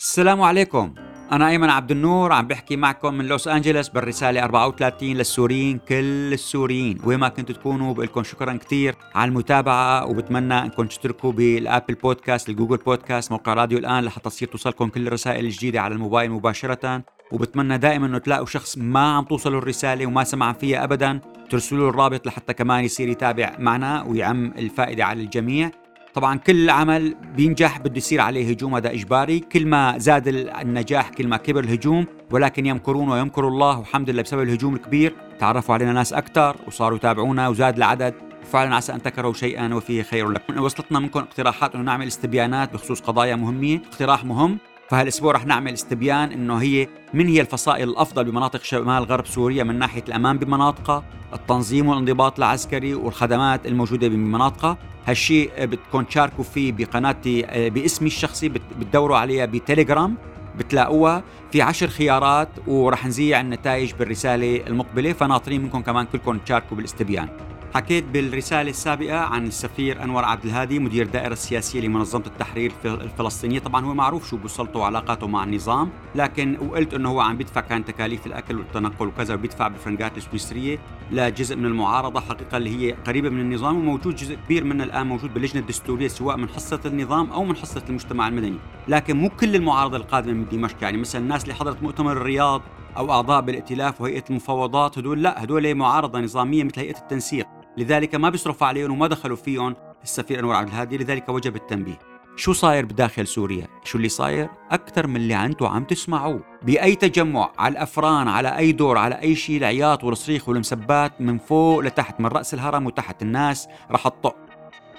السلام عليكم. أنا أيمن عبد النور عم بحكي معكم من لوس أنجلوس بالرسالة 34 للسوريين كل السوريين. وين ما كنتوا تكونوا بقول لكم شكرا كثير على المتابعة وبتمنى أنكم تشتركوا بالأبل بودكاست الجوجل بودكاست موقع راديو الآن لحتى تصير توصلكم كل الرسائل الجديدة على الموبايل مباشرة. وبتمنى دائما إنه تلاقوا شخص ما عم توصله الرسالة وما سمع فيها ابدا ترسلوا له الرابط لحتى كمان يصير يتابع معنا ويعم الفائدة على الجميع. طبعا كل عمل بينجح بده يصير عليه هجوم هذا إجباري. كل ما زاد النجاح كل ما كبر الهجوم. ولكن يمكرون ويمكر الله والحمد لله بسبب الهجوم الكبير تعرفوا علينا ناس أكثر وصاروا يتابعونا وزاد العدد. فعلا عسى أن تكرهوا شيئا وفيه خير لكم. وصلتنا منكم اقتراحات إنه نعمل استبيانات بخصوص قضايا مهمة. اقتراح مهم. فهالأسبوع رح نعمل استبيان إنه هي من هي الفصائل الأفضل بمناطق شمال غرب سوريا من ناحية الأمان بمناطقها، التنظيم والانضباط العسكري والخدمات الموجودة بمناطقها، هالشيء بدكم تشاركوا فيه بقناتي آه، باسمي الشخصي بتدوروا عليها بتليجرام بتلاقوها في عشر خيارات ورح نذيع النتائج بالرسالة المقبلة فناطرين منكم كمان كلكم تشاركوا بالاستبيان. حكيت بالرسالة السابقة عن السفير أنور عبد الهادي مدير الدائرة السياسية لمنظمة التحرير الفلسطينية. طبعا هو معروف شو بوصلته وعلاقاته مع النظام لكن وقلت أنه هو عم بيدفع كان تكاليف الأكل والتنقل وكذا وبيدفع بالفرنجات السويسرية لجزء من المعارضة حقيقة اللي هي قريبة من النظام وموجود جزء كبير منها الآن موجود باللجنة الدستورية سواء من حصة النظام أو من حصة المجتمع المدني. لكن مو كل المعارضة القادمة من دمشق. يعني مثلا الناس اللي حضرت مؤتمر الرياض أو أعضاء بالائتلاف وهيئة المفاوضات هدول لا هدول معارضة نظامية مثل هيئة التنسيق. لذلك ما بيصرفوا عليهم وما دخلوا فيهم السفير أنور عبد الهادي لذلك وجب التنبيه. شو صاير بداخل سوريا؟ شو اللي صاير؟ أكثر من اللي أنتم عم تسمعوه. بأي تجمع على الأفران على أي دور على أي شيء العياط والصريخ والمسبات من فوق لتحت من رأس الهرم وتحت الناس رح تطق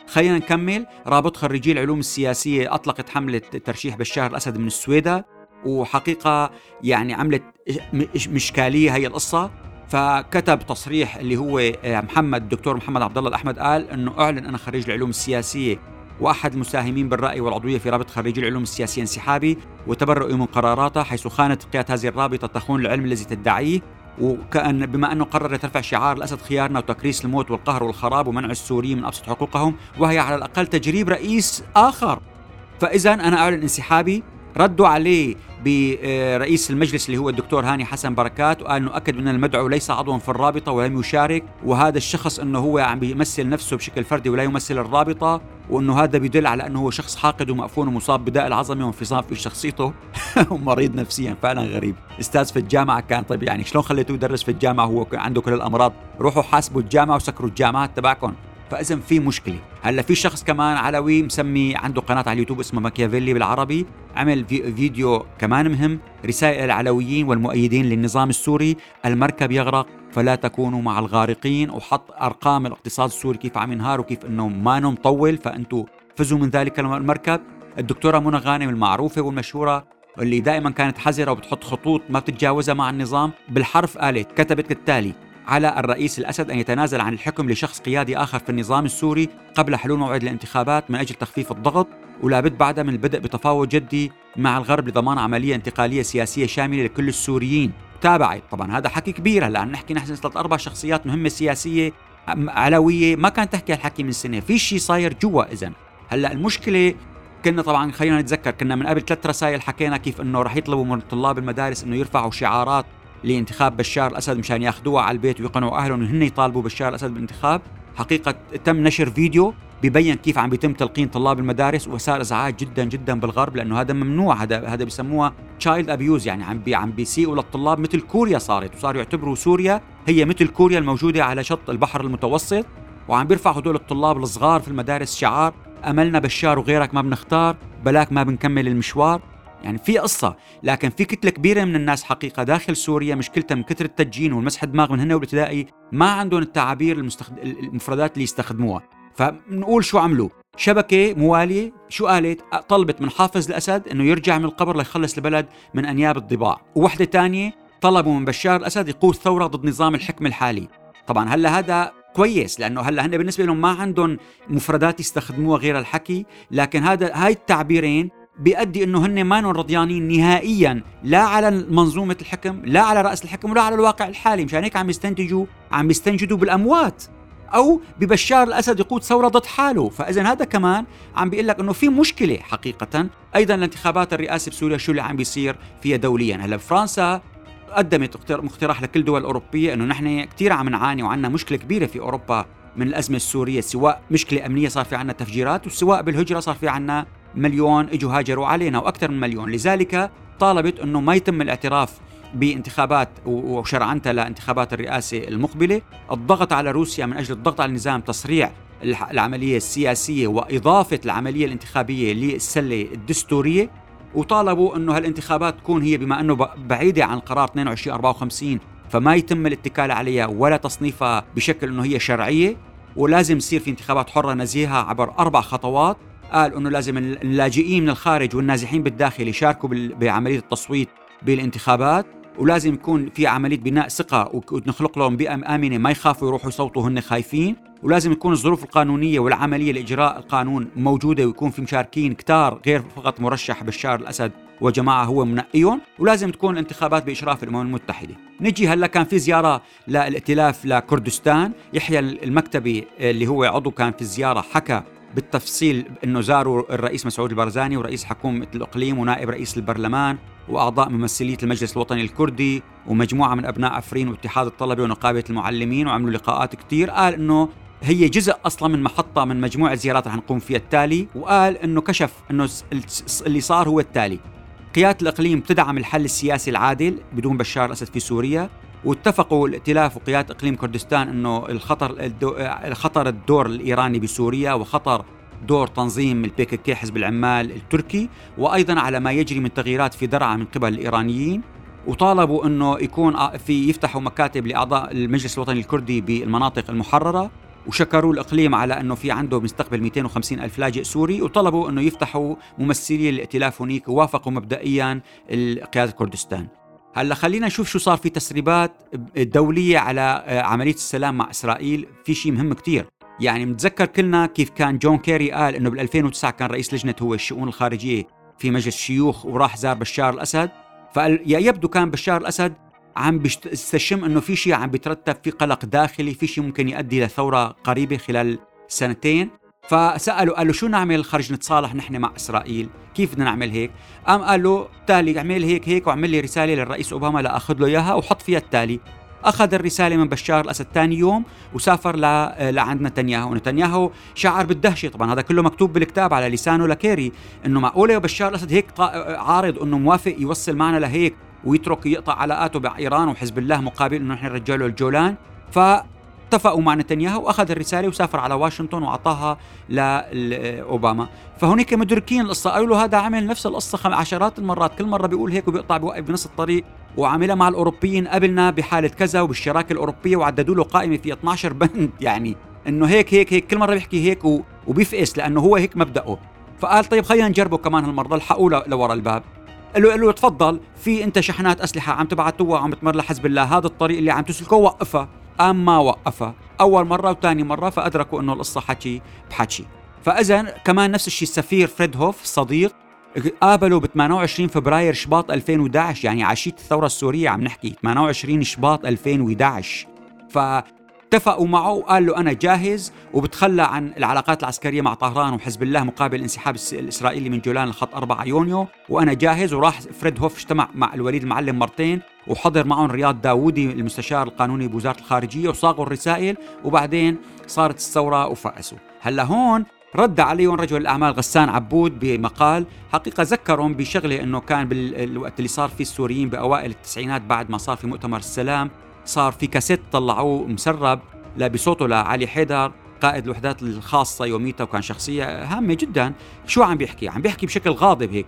خلينا نكمل. رابط خريجي العلوم السياسية أطلقت حملة ترشيح بشار الأسد من السويدة وحقيقة يعني عملت مشكالية هي القصة. فكتب تصريح اللي هو آه، محمد الدكتور محمد عبد الله الأحمد قال إنه أعلن أنا خريج العلوم السياسية وأحد المساهمين بالرأي والعضوية في رابطه خريجي العلوم السياسية انسحابي وتبرؤوا من قراراتها حيث خانت قيادة هذه الرابطة تخون العلم الذي تدعيه. وكأن بما أنه قررت ترفع شعار الأسد خيارنا وتكريس الموت والقهر والخراب ومنع السوريين من أبسط حقوقهم وهي على الأقل تجريب رئيس آخر. فإذا أنا أعلن انسحابي ردوا عليه برئيس المجلس اللي هو الدكتور هاني حسن بركات وقال إنه أكد إن المدعو ليس عضوا في الرابطة ولم يشارك وهذا الشخص إنه هو عم بيمثل نفسه بشكل فردي ولا يمثل الرابطة وإنه هذا بيدل على إنه هو شخص حاقد ومأفون ومصاب بداء العظمة وانفصام في شخصيته ومريض نفسيا فعلا غريب. أستاذ في الجامعة كان طيب يعني شلون خليته يدرس في الجامعة؟ وهو عنده كل الأمراض. روحوا حاسبوا الجامعة وسكروا الجامعات تبعكم. فاذا في مشكلة. هلا في شخص كمان علوي مسمي عنده قناة على اليوتيوب اسمها ماكيافيلي بالعربي عمل في فيديو كمان مهم رسائل العلويين والمؤيدين للنظام السوري المركب يغرق فلا تكونوا مع الغارقين وحط أرقام الاقتصاد السوري كيف عم ينهار وكيف إنه ما مطول فانتم فزوا من ذلك المركب. الدكتورة منى غانم المعروفة والمشهورة اللي دائما كانت حذرة وبتحط خطوط ما بتتجاوزها مع النظام بالحرف قالت كتبت كالتالي على الرئيس الأسد أن يتنازل عن الحكم لشخص قيادي آخر في النظام السوري قبل حلول موعد الانتخابات من أجل تخفيف الضغط ولا بد بعدها من البدء بتفاوض جدي مع الغرب لضمان عملية انتقالية سياسية شاملة لكل السوريين. تابعت طبعا هذا حكي كبير. هلأ نحكي نحن ثلاث أربع شخصيات مهمة سياسية علوية. ما كانت تحكي هالحكي من سنة. في شيء صاير جوا إذا. هلأ المشكلة كنا طبعا خلينا نتذكر كنا من قبل ثلاث رسائل حكينا كيف إنه رح يطلبوا من طلاب المدارس إنه يرفعوا شعارات لانتخاب بشار الأسد مشان ياخذوها على البيت ويقنعوا أهلهم هن يطالبوا بشار الأسد بالانتخاب. حقيقة تم نشر فيديو ببين كيف عم بيتم تلقين طلاب المدارس وصار إزعاج جدا جدا بالغرب لأنه هذا ممنوع. هذا هذا بسموها child abuse يعني عم بي عم بيسيئوا للطلاب مثل كوريا صارت وصاروا يعتبروا سوريا هي مثل كوريا الموجودة على شط البحر المتوسط. وعم بيرفع هدول الطلاب الصغار في المدارس شعار أملنا بشار وغيرك ما بنختار بلاك ما بنكمل المشوار. يعني في قصة لكن في كتلة كبيرة من الناس حقيقة داخل سوريا مشكلتها من كثر التدجين والمسح دماغ من هنا والابتدائي ما عندهم التعابير المستخد... المفردات اللي يستخدموها. فنقول شو عملوا؟ شبكة موالية شو قالت؟ طلبت من حافظ الأسد أنه يرجع من القبر ليخلص البلد من أنياب الضباع. ووحدة تانية طلبوا من بشار الأسد يقود ثورة ضد نظام الحكم الحالي. طبعا هلأ هذا كويس لأنه هلأ هن بالنسبة لهم ما عندهم مفردات يستخدموها غير الحكي لكن هذا هاي التعبيرين بيؤدي إنه هن ما رضيانين نهائيا لا على منظومة الحكم لا على رأس الحكم ولا على الواقع الحالي. مشان هيك عم يستنتجوا عم يستنجدوا بالأموات. أو ببشار الأسد يقود ثورة ضد حاله. فاذا هذا كمان عم بيقول لك إنه في مشكلة حقيقة. أيضا الانتخابات الرئاسة بسوريا شو اللي عم بيصير فيها دوليا. هلأ فرنسا قدمت مقترح لكل الدول الاوروبيه إنه نحن كثير عم نعاني وعندنا مشكلة كبيرة في أوروبا من الأزمة السورية سواء مشكلة أمنية صار في عنا تفجيرات وسواء بالهجرة صار في عنا مليون اجوا هاجروا علينا وأكثر من مليون. لذلك طالبت انه ما يتم الاعتراف بانتخابات وشرعنتها لانتخابات الرئاسة المقبلة. الضغط على روسيا من أجل الضغط على النظام تسريع العملية السياسية وإضافة العملية الانتخابية للسلة الدستورية. وطالبوا أنه هالانتخابات تكون هي بما أنه بعيدة عن قرار 2254 فما يتم الاتكال عليها ولا تصنيفها بشكل أنه هي شرعية. ولازم يصير في انتخابات حرة نزيهة عبر أربع خطوات. قال أنه لازم اللاجئين من الخارج والنازحين بالداخل يشاركوا بعملية التصويت بالانتخابات ولازم يكون في عملية بناء ثقة ونخلق لهم بيئة آمنة ما يخافوا يروحوا يصوتوا هن خايفين. ولازم تكون الظروف القانونية والعملية لإجراء القانون موجودة ويكون في مشاركين كتار غير فقط مرشح بشار الأسد وجماعة هو منقيهم. ولازم تكون الانتخابات بإشراف الأمم المتحدة. نجي هلأ كان في زيارة للائتلاف لكردستان. يحيى المكتبي اللي هو عضو كان في الزيارة حكى بالتفصيل إنه زاروا الرئيس مسعود البرزاني ورئيس حكومة الإقليم ونائب رئيس البرلمان وأعضاء ممثليه المجلس الوطني الكردي ومجموعة من أبناء عفرين واتحاد الطلبة ونقابة المعلمين وعملوا لقاءات كثير قال إنه هي جزء أصلا من محطة من مجموعة زيارات رح نقوم فيها التالي وقال إنه كشف إنه اللي صار هو التالي. قيادة الإقليم تدعم الحل السياسي العادل بدون بشار الأسد في سوريا. واتفقوا الائتلاف وقيادة إقليم كردستان إنه الخطر الدو... خطر الدور الإيراني بسوريا وخطر دور تنظيم البيكيكي حزب العمال التركي وأيضا على ما يجري من تغييرات في درعا من قبل الإيرانيين وطالبوا إنه يكون في يفتحوا مكاتب لأعضاء المجلس الوطني الكردي بالمناطق المحررة وشكروا الإقليم على إنه في عنده مستقبل 250 ألف لاجئ سوري وطلبوا إنه يفتحوا ممثلي الائتلاف هنيك ووافقوا مبدئيا قيادة كردستان. هلا خلينا نشوف شو صار في تسريبات دوليه على آه، عملية السلام مع إسرائيل. في شيء مهم كتير. يعني متذكر كلنا كيف كان جون كيري قال إنه بال 2009 كان رئيس لجنة هو الشؤون الخارجية في مجلس الشيوخ وراح زار بشار الأسد. فقال يا يبدو كان بشار الأسد عم بيستشم إنه في شيء عم بيترتب في قلق داخلي في شيء ممكن يؤدي لثورة قريبة خلال سنتين. فسألوا قالوا شو نعمل خرج نتصالح نحن مع إسرائيل؟ كيف بدنا نعمل هيك؟ قام قال له تالي اعمل هيك هيك واعمل لي رسالة للرئيس أوباما لأخذ له إياها وحط فيها التالي. أخذ الرسالة من بشار الأسد ثاني يوم وسافر ل... لعند نتنياهو. ونتنياهو شعر بالدهشة طبعا هذا كله مكتوب بالكتاب على لسانه لكيري إنه معقوله بشار الأسد هيك عارض إنه موافق يوصل معنا لهيك ويترك يقطع علاقاته مع ايران وحزب الله مقابل إنه نحن نرجع له الجولان؟ ف اتفقوا مع نتنياهو واخذ الرسالة وسافر على واشنطن وأعطاها لأوباما. فهناك مدركين القصة قالوا له هذا عمل نفس القصة عشرات المرات كل مرة بيقول هيك وبيقطع بيوقف بنص الطريق. وعملها مع الأوروبيين قبلنا بحالة كذا وبالشراكة الأوروبية وعددوا له قائمة فيها 12 بند. يعني إنه هيك هيك هيك كل مرة بيحكي هيك وبيفقس لأنه هو هيك مبدأه. فقال طيب خلينا نجربه كمان هالمرة الحقوه لورا الباب. قال له قال له تفضل في أنت شحنات أسلحة عم تبعتوها وعم تمر لحزب الله هذا الطريق اللي عم تسلكه وقفها قام ما وقفها أول مرة وثاني مرة فأدركوا إنه القصة حكي بحكي. فاذا كمان نفس الشيء السفير فريد هوف صديق قابلوا ب 28 فبراير شباط 2011 يعني عشيه الثورة السورية عم نحكي 28 شباط 2011 ف اتفقوا معه وقال له أنا جاهز وبتخلى عن العلاقات العسكرية مع طهران وحزب الله مقابل الانسحاب الإسرائيلي من جولان لخط 4 يونيو وأنا جاهز. وراح فريد هوف اجتمع مع الوليد المعلم مرتين. وحضر معهم رياض داوودي المستشار القانوني بوزارة الخارجية وصاغوا الرسائل وبعدين صارت الثورة وفأسوا هلا هون رد عليهم رجل الأعمال غسان عبود بمقال حقيقة ذكرهم بشغلة إنه كان بالوقت اللي صار فيه السوريين بأوائل التسعينات بعد ما صار في مؤتمر السلام صار في كاسيت طلعوه مسرب بصوته لعلي حيدر قائد الوحدات الخاصة يوميتها وكان شخصية هامة جدا. شو عم بيحكي؟ عم بيحكي بشكل غاضب هيك.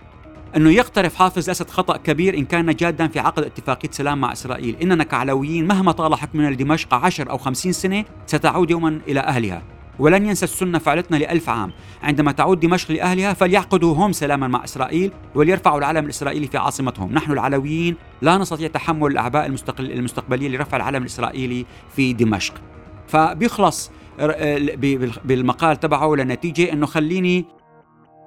أنه يقترف حافظ الاسد خطأ كبير إن كان جادا في عقد اتفاقية سلام مع إسرائيل، إننا كعلويين مهما طال حكمنا لدمشق عشر أو خمسين سنة ستعود يوما إلى أهلها، ولن ينسى السنة فعلتنا لألف عام. عندما تعود دمشق لأهلها فليعقدوا هم سلاما مع إسرائيل وليرفعوا العلم الإسرائيلي في عاصمتهم. نحن العلويين لا نستطيع تحمل الأعباء المستقل المستقبلية لرفع العلم الإسرائيلي في دمشق. فبيخلص بالمقال تبعه لنتيجة أنه خليني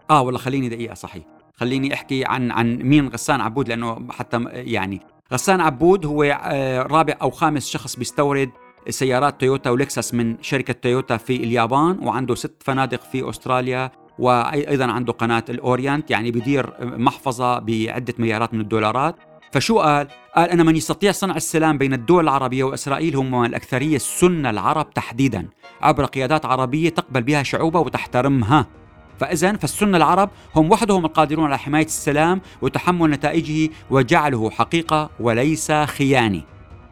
آه والله خليني دقيقة صحيح. خليني أحكي عن عن مين غسان عبود لأنه حتى يعني غسان عبود هو آه، رابع أو خامس شخص بيستورد سيارات تويوتا ولكسس من شركة تويوتا في اليابان وعنده ست فنادق في أستراليا وأيضا عنده قناة الأورينت يعني بيدير محفظة بعدة مليارات من الدولارات فشو قال؟ قال أن من يستطيع صنع السلام بين الدول العربية وإسرائيل هم الأكثرية السنة العرب تحديدا عبر قيادات عربية تقبل بها شعوبها وتحترمها فإذا فالسنة العرب هم وحدهم القادرون على حماية السلام وتحمل نتائجه وجعله حقيقة وليس خيانة.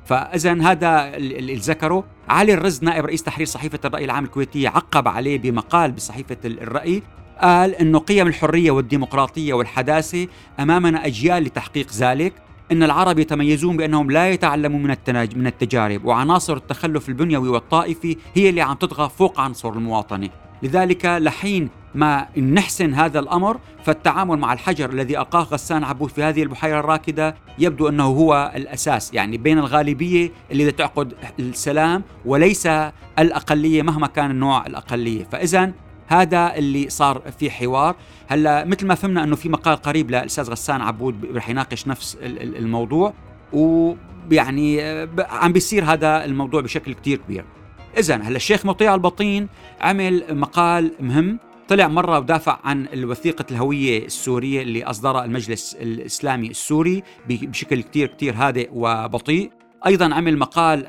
فاذا هذا اللي ذكره علي الرز نائب رئيس تحرير صحيفة الرأي العام الكويتية عقب عليه بمقال بصحيفة الرأي قال انه قيم الحرية والديمقراطية والحداثة أمامنا أجيال لتحقيق ذلك إن العرب يتميزون بأنهم لا يتعلمون من من التجارب وعناصر التخلف البنيوي والطائفي هي اللي عم تطغى فوق عنصر المواطنة. لذلك لحين ما نحسن هذا الأمر فالتعامل مع الحجر الذي ألقاه غسان عبود في هذه البحيرة الراكدة يبدو أنه هو الأساس يعني بين الغالبية اللي تعقد السلام وليس الأقلية مهما كان النوع الأقلية. فاذا هذا اللي صار في حوار. هلأ مثل ما فهمنا أنه في مقال قريب للاستاذ غسان عبود رح يناقش نفس الموضوع ويعني عم بيصير هذا الموضوع بشكل كتير كبير. اذا هلا الشيخ مطيع البطين عمل مقال مهم. طلع مرة ودافع عن الوثيقة الهوية السورية اللي أصدرها المجلس الإسلامي السوري بشكل كتير كتير هادئ وبطيء. أيضا عمل مقال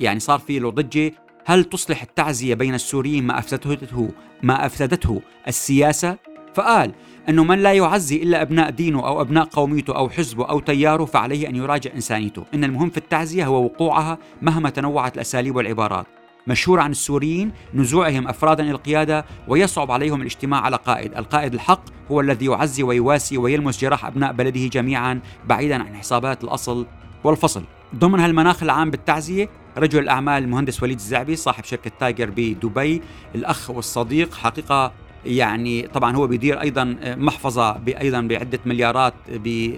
يعني صار فيه له ضجة. هل تصلح التعزية بين السوريين ما أفسدته ما أفسدته السياسة؟ فقال أنه من لا يعزي إلا أبناء دينه أو أبناء قوميته أو حزبه أو تياره فعليه أن يراجع إنسانيته. إن المهم في التعزية هو وقوعها مهما تنوعت الأساليب والعبارات. مشهور عن السوريين نزوعهم أفرادا إلى القيادة ويصعب عليهم الاجتماع على قائد، القائد الحق هو الذي يعزي ويواسي ويلمس جراح أبناء بلده جميعا بعيدا عن حسابات الأصل والفصل. ضمن هالمناخ العام بالتعزية رجل الأعمال المهندس وليد الزعبي صاحب شركة تايجر بدبي، الأخ والصديق حقيقة يعني طبعا هو بيدير أيضا محفظة أيضا بعدة مليارات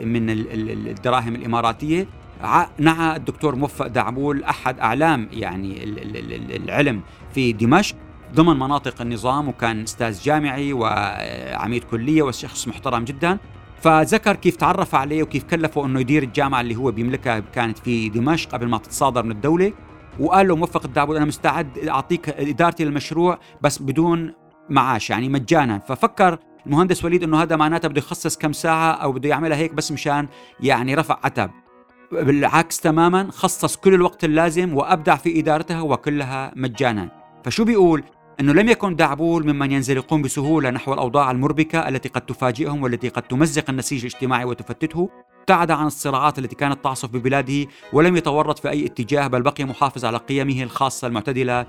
من الدراهم الإماراتية. نعى الدكتور موفق دعبول أحد أعلام يعني العلم في دمشق ضمن مناطق النظام وكان أستاذ جامعي وعميد كلية وشخص محترم جدا. فذكر كيف تعرف عليه وكيف كلفه إنه يدير الجامعة اللي هو بيملكها كانت في دمشق قبل ما تتصادر من الدولة. وقال له موفق الدعبول أنا مستعد أعطيك إدارتي للمشروع بس بدون معاش يعني مجانا. ففكر المهندس وليد إنه هذا معناته بده يخصص كم ساعة أو بده يعملها هيك بس مشان يعني رفع عتب. بالعكس تماما خصص كل الوقت اللازم وأبدع في إدارتها وكلها مجانا. فشو بيقول؟ إنه لم يكن دعبول ممن ينزلقون بسهولة نحو الأوضاع المربكة التي قد تفاجئهم والتي قد تمزق النسيج الاجتماعي وتفتته. ابتعد عن الصراعات التي كانت تعصف ببلاده ولم يتورط في أي اتجاه بل بقي محافظ على قيمه الخاصة المعتدلة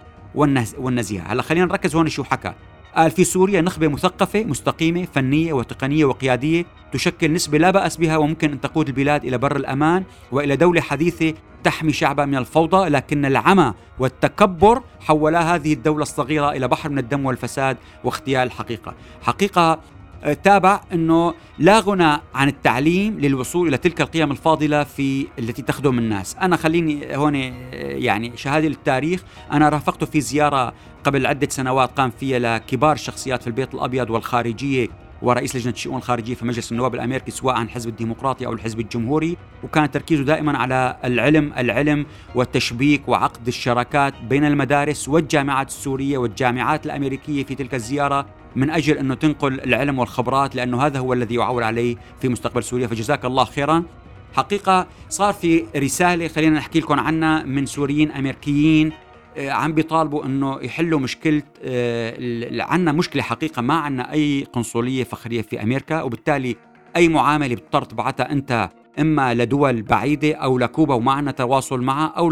والنزيهة. هلأ خلينا نركز هون شو حكى. قال في سوريا نخبة مثقفة مستقيمة فنية وتقنية وقيادية تشكل نسبة لا بأس بها وممكن أن تقود البلاد إلى بر الأمان وإلى دولة حديثة تحمي شعبها من الفوضى لكن العمى والتكبر حولا هذه الدولة الصغيرة إلى بحر من الدم والفساد واغتيال الحقيقة حقيقة تابع إنه لا غنى عن التعليم للوصول إلى تلك القيم الفاضلة في التي تخدم الناس، أنا خليني هون يعني شهادة للتاريخ، أنا رافقته في زيارة قبل عدة سنوات قام فيها لكبار الشخصيات في البيت الأبيض والخارجية ورئيس لجنة الشؤون الخارجية في مجلس النواب الأمريكي سواء عن الحزب الديمقراطي أو الحزب الجمهوري. وكان تركيزه دائما على العلم العلم والتشبيك وعقد الشراكات بين المدارس والجامعات السورية والجامعات الأمريكية في تلك الزيارة. من أجل أنه تنقل العلم والخبرات لأنه هذا هو الذي يعول عليه في مستقبل سوريا. فجزاك الله خيرا. حقيقة صار في رسالة خلينا نحكي لكم عنها من سوريين أمريكيين آه، عم بيطالبوا أنه يحلوا مشكلة آه، عنا مشكلة حقيقة. ما عنا أي قنصلية فخرية في أمريكا وبالتالي أي معاملة بتضطر تبعتها أنت إما لدول بعيدة أو لكوبا وما عنا تواصل معها أو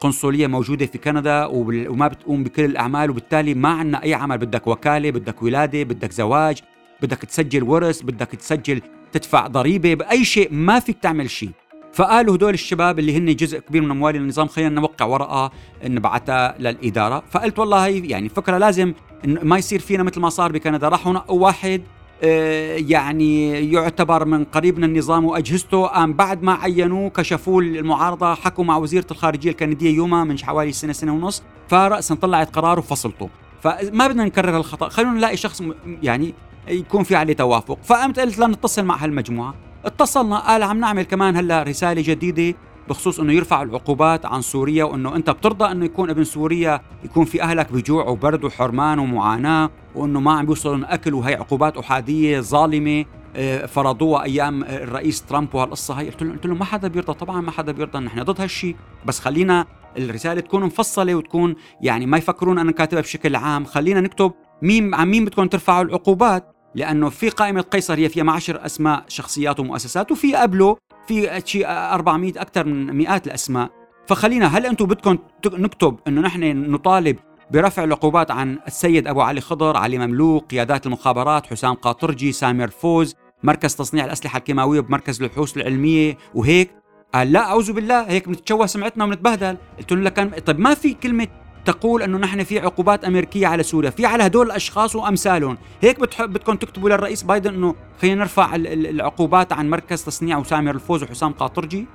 قنصلية موجودة في كندا وما بتقوم بكل الأعمال وبالتالي ما عندنا أي عمل. بدك وكالة بدك ولادة بدك زواج بدك تسجل ورث بدك تسجل تدفع ضريبة بأي شيء ما فيك تعمل شيء. فقالوا هدول الشباب اللي هن جزء كبير من أموال النظام خلينا نوقع ورقة نبعثها للإدارة. فقلت والله هي يعني فكرة لازم ما يصير فينا مثل ما صار بكندا. راحوا نقوا واحد يعني يعتبر من قريب من النظام وأجهزته. قام بعد ما عينوه كشفوه المعارضه حكوا مع وزيرة الخارجية الكندية يوما من حوالي سنة سنة ونص فراسا طلعت قرار وفصلته فما بدنا نكرر الخطا خلونا نلاقي شخص يعني يكون في عليه توافق. فقمت قلت لنتصل مع هالمجموعة. اتصلنا قال عم نعمل كمان هلا رسالة جديدة. بخصوص إنه يرفعوا العقوبات عن سوريا وإنه أنت بترضى إنه يكون ابن سوريا يكون في أهلك بجوع وبرد وحرمان ومعاناة وإنه ما عم بيوصلوا أكل وهي عقوبات أحادية ظالمة آه، فرضوها أيام الرئيس ترامب وهالقصة هي قلت له قلت له ما حدا بيرضى طبعا ما حدا بيرضى نحن ضد هالشيء بس خلينا الرسالة تكون مفصلة وتكون يعني ما يفكرون أنا كاتبها بشكل عام. خلينا نكتب مين عن مين بدكم ترفعوا العقوبات؟ لأنه في قائمة قيصر هي فيها معشر أسماء شخصيات ومؤسسات وفي قبله في شيء 400 أكثر من مئات الأسماء. فخلينا هل أنتم بدكم نكتب إنه نحن نطالب برفع العقوبات عن السيد أبو علي خضر، علي مملوك، قيادات المخابرات، حسام قاطرجي، سامر فوز، مركز تصنيع الأسلحة الكيماوية بمركز البحوث العلمية وهيك؟ قال لا أعوذ بالله هيك بنتشوه سمعتنا وبنتبهدل. قلت له لكن طيب ما في كلمة تقول أنه نحن في عقوبات أمريكية على سوريا في على هدول الأشخاص وأمثالهم. هيك بتحب بدكم تكتبوا للرئيس بايدن أنه خلينا نرفع العقوبات عن مركز تصنيع وسامر الفوز وحسام قاطرجي.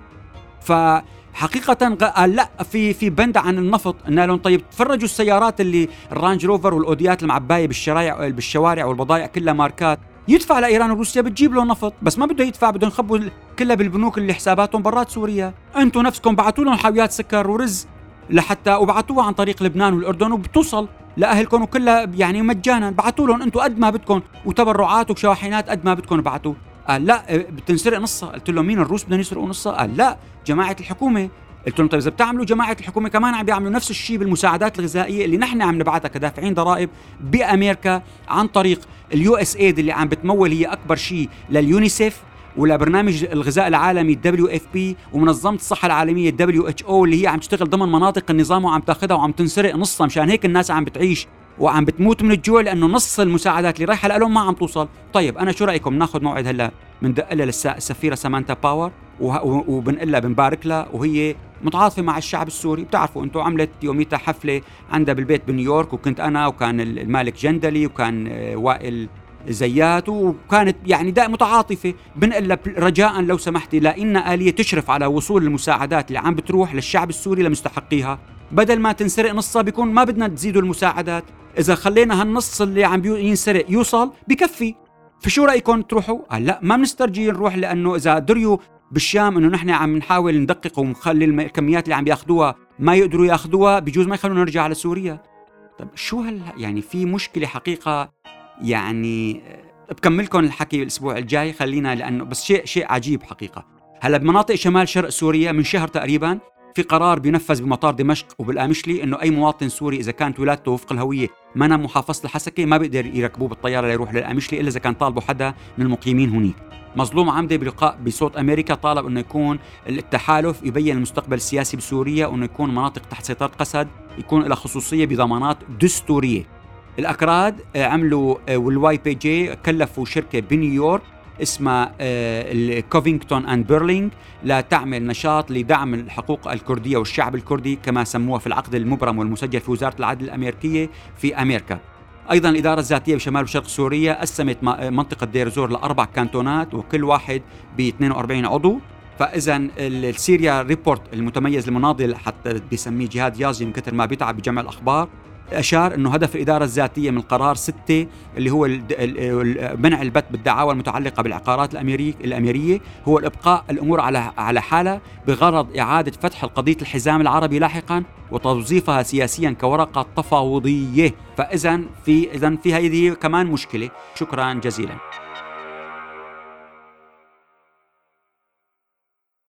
فحقيقة قال لا في في بند عن النفط. قلنا لهم طيب تفرجوا السيارات اللي الرانج روفر والأوديات المعباية بالشوارع بالشوارع والبضائع كلها ماركات. يدفع لإيران وروسيا بتجيب له نفط بس ما بده يدفع بدهم يخبوا كلها بالبنوك اللي حساباتهم برات سوريا. أنتم نفسكم بعثوا لهم حاويات سكر ورز. لحتى وبعثوها عن طريق لبنان والأردن وبتوصل لأهلكم وكلها يعني مجانا. بعثوا لهم أنتم قد ما بدكم وتبرعات وشواحنات قد ما بدكم ابعثوا قال لا بتنسرق نصها. قلت له مين الروس بدهم يسرقوا نصها؟ قال لا جماعة الحكومة. قلت لهم طيب إذا بتعملوا جماعة الحكومة كمان عم بيعملوا نفس الشيء بالمساعدات الغذائية اللي نحن عم نبعثها كدافعين ضرائب بأمريكا عن طريق ال USAID اللي عم بتمول هي أكبر شيء لليونيسيف. ولبرنامج الغذاء العالمي ال WFP ومنظمة الصحة العالمية ال WHO اللي هي عم تشتغل ضمن مناطق النظام وعم تاخذها وعم تنسرق نصها مشان هيك الناس عم بتعيش وعم بتموت من الجوع لأنه نص المساعدات اللي رايحة لهم ما عم توصل. طيب أنا شو رأيكم؟ ناخذ موعد هلا. بندق لها للسفيره سامانتا باور وبنقول لها بنبارك لها وهي متعاطفة مع الشعب السوري. بتعرفوا أنتم عملت يوميتها حفلة عندها بالبيت بنيويورك وكنت أنا وكان المالك جندلي وكان آه، وائل زيات وكانت يعني دائما متعاطفة بنقول لها رجاء لو سمحتي. لإن آلية تشرف على وصول المساعدات اللي عم بتروح للشعب السوري لمستحقيها. بدل ما تنسرق نصها بيكون ما بدنا تزيدوا المساعدات. إذا خلينا هالنص اللي عم ينسرق يوصل بكفي. فشو رأيكم تروحوا؟ قال لا ما بنسترجي نروح لأنه إذا دريوا بالشام إنه نحن عم نحاول ندقق ونخلي الكميات اللي عم ياخذوها ما يقدروا يأخذوها بجوز ما يخلونا نرجع على سوريا طب شو هال يعني في مشكلة حقيقة يعني بكملكم الحكي الأسبوع الجاي خلينا لأنه بس شيء شيء عجيب حقيقة. هلا بمناطق شمال شرق سوريا من شهر تقريبا في قرار بينفذ بمطار دمشق وبالآمشلي إنه أي مواطن سوري إذا كانت ولادته وفق الهوية ما محافظة الحسكة ما بيقدر يركبوه بالطيارة ليروح للآمشلي إلا إذا كان طالبه حدا من المقيمين هنيك. مظلوم عمدة بلقاء بصوت أمريكا طالب أنه يكون التحالف يبين المستقبل السياسي بسوريا وأنه يكون مناطق تحت سيطرة قسد يكون لها خصوصية بضمانات دستورية. الأكراد عملوا آه، وال YPG كلفوا شركة بنيويورك اسمها ال Covington and Burling لتعمل نشاط لدعم الحقوق الكردية والشعب الكردي كما سموها في العقد المبرم والمسجل في وزارة العدل الأمريكية في أمريكا. أيضا الإدارة الذاتية بشمال وشرق سوريا قسمت منطقة دير زور لأربع كانتونات وكل واحد ب 42 عضو فاذا ال Syria Report المتميز المناضل حتى بيسميه جهاد يازجي من كثر ما بيتعب بجمع الأخبار أشار أنه هدف الإدارة الذاتية من قرار ستة اللي هو منع البت بالدعاوى المتعلقة بالعقارات الأميرية هو الإبقاء الأمور على على حالة بغرض إعادة فتح القضية الحزام العربي لاحقا وتوظيفها سياسيا كورقة تفاوضية. فإذا في إذا في هذه كمان مشكلة. شكرا جزيلا.